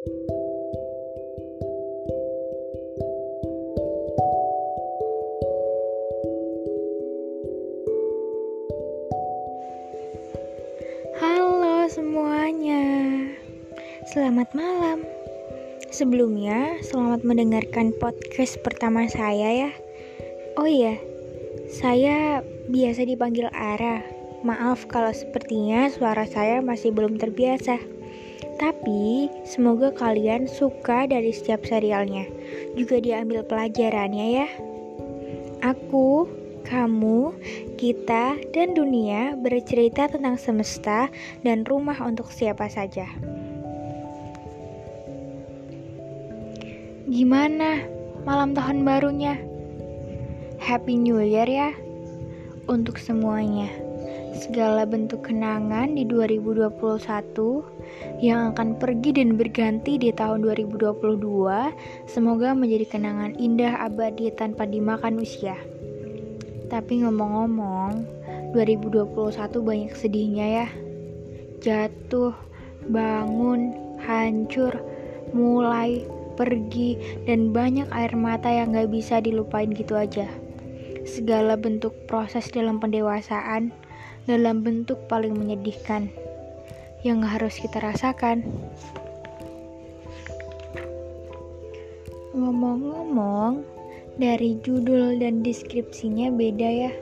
Halo semuanya, selamat malam. Sebelumnya, selamat mendengarkan podcast pertama saya ya. Oh iya, saya biasa dipanggil Ara. Maaf kalau sepertinya suara saya masih belum terbiasa. Tapi semoga kalian suka dari setiap serialnya. Juga diambil pelajarannya ya. Aku, kamu, kita, dan dunia bercerita tentang semesta dan rumah untuk siapa saja. Gimana malam tahun barunya? Happy New Year ya untuk semuanya. Segala bentuk kenangan di 2021 yang akan pergi dan berganti di tahun 2022 semoga menjadi kenangan indah abadi tanpa dimakan usia. Tapi ngomong-ngomong, 2021 banyak sedihnya ya. Jatuh, bangun, hancur, mulai, pergi, dan banyak air mata yang gak bisa dilupain gitu aja. Segala bentuk proses dalam pendewasaan dalam bentuk paling menyedihkan yang harus kita rasakan. Ngomong-ngomong, dari judul dan deskripsinya beda ya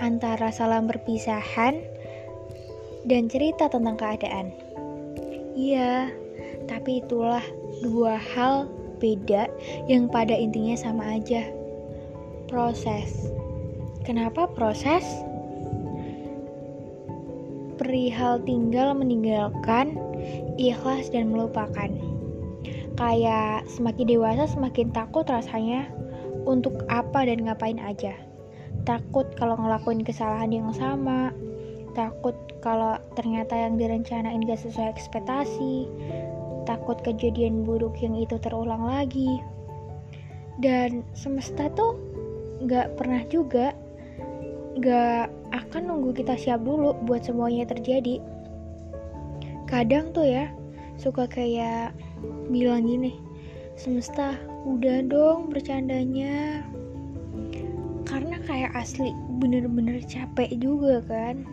antara salam perpisahan dan cerita tentang keadaan. Iya, tapi itulah dua hal beda yang pada intinya sama aja. Proses. Kenapa proses? Perihal tinggal meninggalkan, ikhlas dan melupakan kayak semakin dewasa semakin takut rasanya untuk apa dan ngapain aja. Takut kalau ngelakuin kesalahan yang sama, takut kalau ternyata yang direncanain gak sesuai ekspektasi, takut kejadian buruk yang itu terulang lagi. Dan semesta tuh gak pernah juga gak akan nunggu kita siap dulu buat semuanya terjadi. Kadang tuh ya, suka kayak bilang gini semesta udah dong bercandanya. Karena kayak asli bener-bener capek juga kan.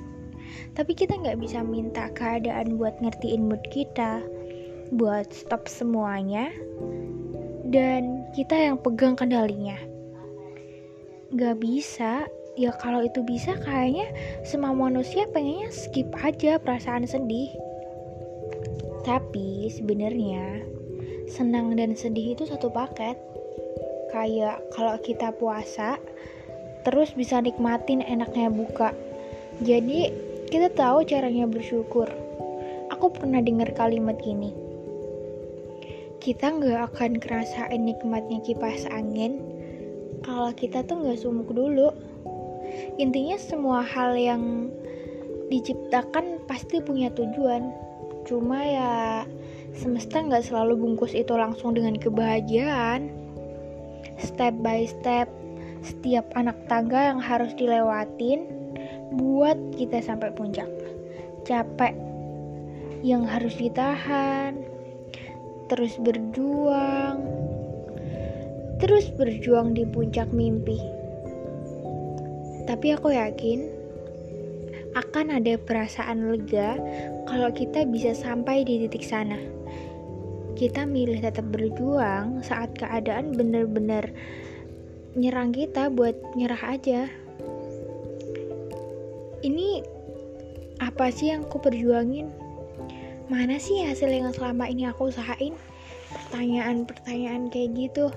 Tapi kita nggak bisa minta keadaan buat ngertiin mood kita buat stop semuanya dan kita yang pegang kendalinya. Nggak bisa ya kalau itu bisa kayaknya semua manusia pengennya skip aja perasaan sedih tapi sebenarnya senang dan sedih itu satu paket. Kayak kalau kita puasa, terus bisa nikmatin enaknya buka. Jadi kita tahu caranya bersyukur. Aku pernah dengar kalimat gini. Kita nggak akan ngerasain nikmatnya kipas angin kalau kita tuh nggak sumuk dulu. Intinya semua hal yang diciptakan pasti punya tujuan Cuma ya semesta nggak selalu bungkus itu langsung dengan kebahagiaan. Step by step, setiap anak tangga yang harus dilewatin buat kita sampai puncak. Capek yang harus ditahan, terus berjuang, terus berjuang di puncak mimpi. Tapi aku yakin akan ada perasaan lega kalau kita bisa sampai di titik sana. Kita milih tetap berjuang saat keadaan benar-benar nyerang kita buat nyerah aja. Ini apa sih yang aku perjuangin? Mana sih hasil yang selama ini aku usahain? Pertanyaan-pertanyaan kayak gitu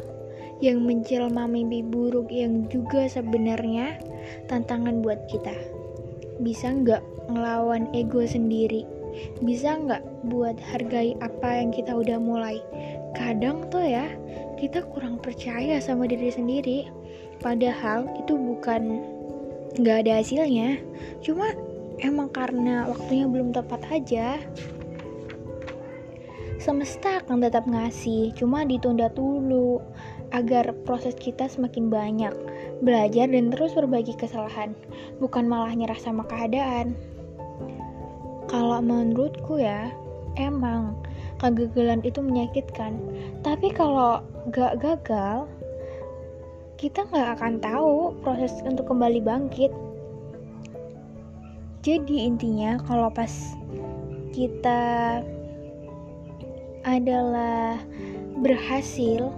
yang menjelma mimpi buruk yang juga sebenarnya tantangan buat kita. Bisa nggak ngelawan ego sendiri? Bisa nggak buat hargai apa yang kita udah mulai? Kadang tuh ya kita kurang percaya sama diri sendiri. Padahal itu bukan nggak ada hasilnya. Cuma emang karena waktunya belum tepat aja semesta akan tetap ngasih. Cuma ditunda dulu agar proses kita semakin banyak, belajar dan terus berbagi kesalahan, bukan malah nyerah sama keadaan. Kalau menurutku ya, emang kegagalan itu menyakitkan tapi kalau gak gagal kita nggak akan tahu proses untuk kembali bangkit jadi intinya kalau pas kita adalah berhasil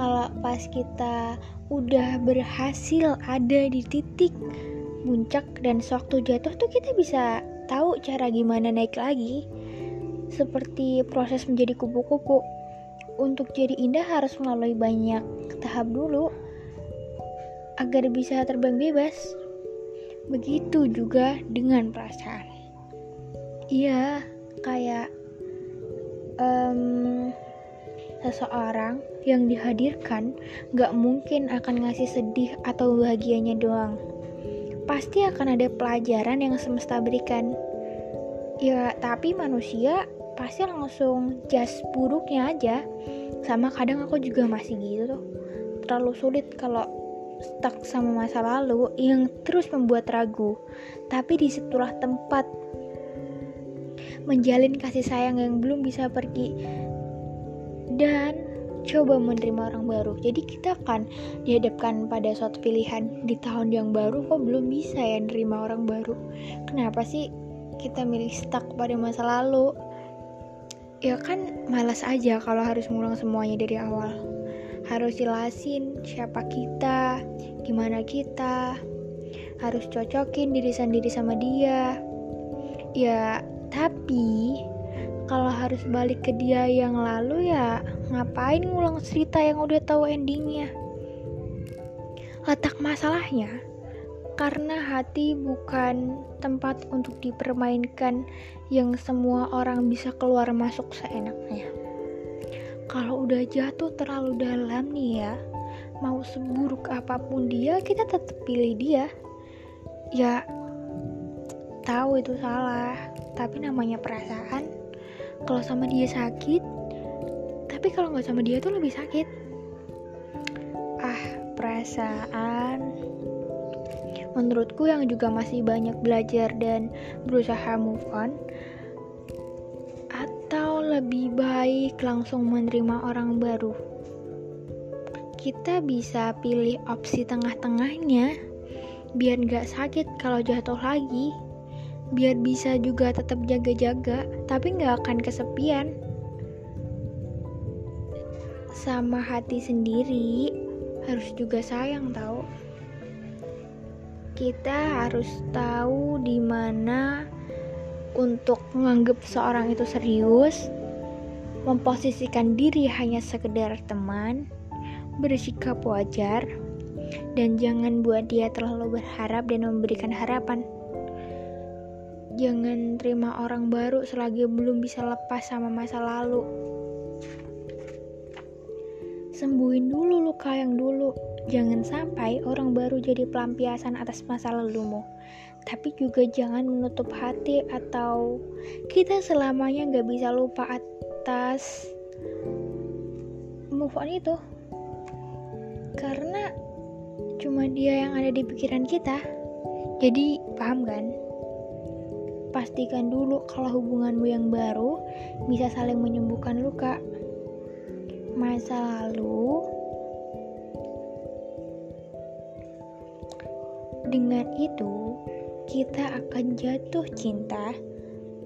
kalau pas kita udah berhasil ada di titik puncak dan sewaktu jatuh tuh kita bisa tahu cara gimana naik lagi. Seperti proses menjadi kupu-kupu. Untuk jadi indah harus melalui banyak tahap dulu agar bisa terbang bebas. Begitu juga dengan perasaan. Iya kayak um, seseorang yang dihadirkan gak mungkin akan ngasih sedih atau bahagianya doang. Pasti akan ada pelajaran yang semesta berikan. Ya, tapi manusia pasti langsung jas buruknya aja. Sama kadang aku juga masih gitu tuh. Terlalu sulit kalau stuck sama masa lalu yang terus membuat ragu. Tapi di situlah tempat menjalin kasih sayang yang belum bisa pergi dan coba menerima orang baru. Jadi kita akan dihadapkan pada suatu pilihan di tahun yang baru kok belum bisa ya nerima orang baru. Kenapa sih kita milih stuck pada masa lalu? Ya kan malas aja kalau harus ngulang semuanya dari awal. Harus jelasin siapa kita, gimana kita, harus cocokin diri sendiri sama dia. Ya, tapi harus balik ke dia yang lalu ya ngapain ngulang cerita yang udah tahu endingnya? Letak masalahnya karena hati bukan tempat untuk dipermainkan yang semua orang bisa keluar masuk seenaknya. Kalau udah jatuh terlalu dalam nih ya mau seburuk apa pun dia kita tetap pilih dia. Ya tahu itu salah tapi namanya perasaan kalau sama dia sakit tapi kalau nggak sama dia tuh lebih sakit. Ah perasaan. Menurutku yang juga masih banyak belajar dan berusaha move on atau lebih baik langsung menerima orang baru. Kita bisa pilih opsi tengah-tengahnya biar nggak sakit kalau jatuh lagi biar bisa juga tetap jaga-jaga, tapi nggak akan kesepian. Sama hati sendiri harus juga sayang tahu. Kita harus tahu di mana untuk menganggap seorang itu serius, memposisikan diri hanya sekedar teman, bersikap wajar, dan jangan buat dia terlalu berharap dan memberikan harapan. Jangan terima orang baru selagi belum bisa lepas sama masa lalu. Sembuhin dulu luka yang dulu. Jangan sampai orang baru jadi pelampiasan atas masa lalumu. Tapi juga jangan menutup hati atau kita selamanya gak bisa lupa atas move on itu. Karena cuma dia yang ada di pikiran kita. Jadi paham kan? Pastikan dulu kalau hubunganmu yang baru bisa saling menyembuhkan luka. Masa lalu dengan itu kita akan jatuh cinta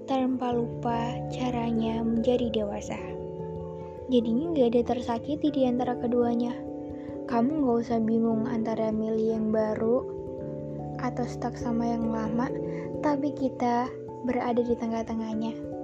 tanpa lupa caranya menjadi dewasa. Jadinya gak ada tersakiti di antara keduanya. Kamu gak usah bingung antara milih yang baru atau stuck sama yang lama tapi kita berada di tengah-tengahnya.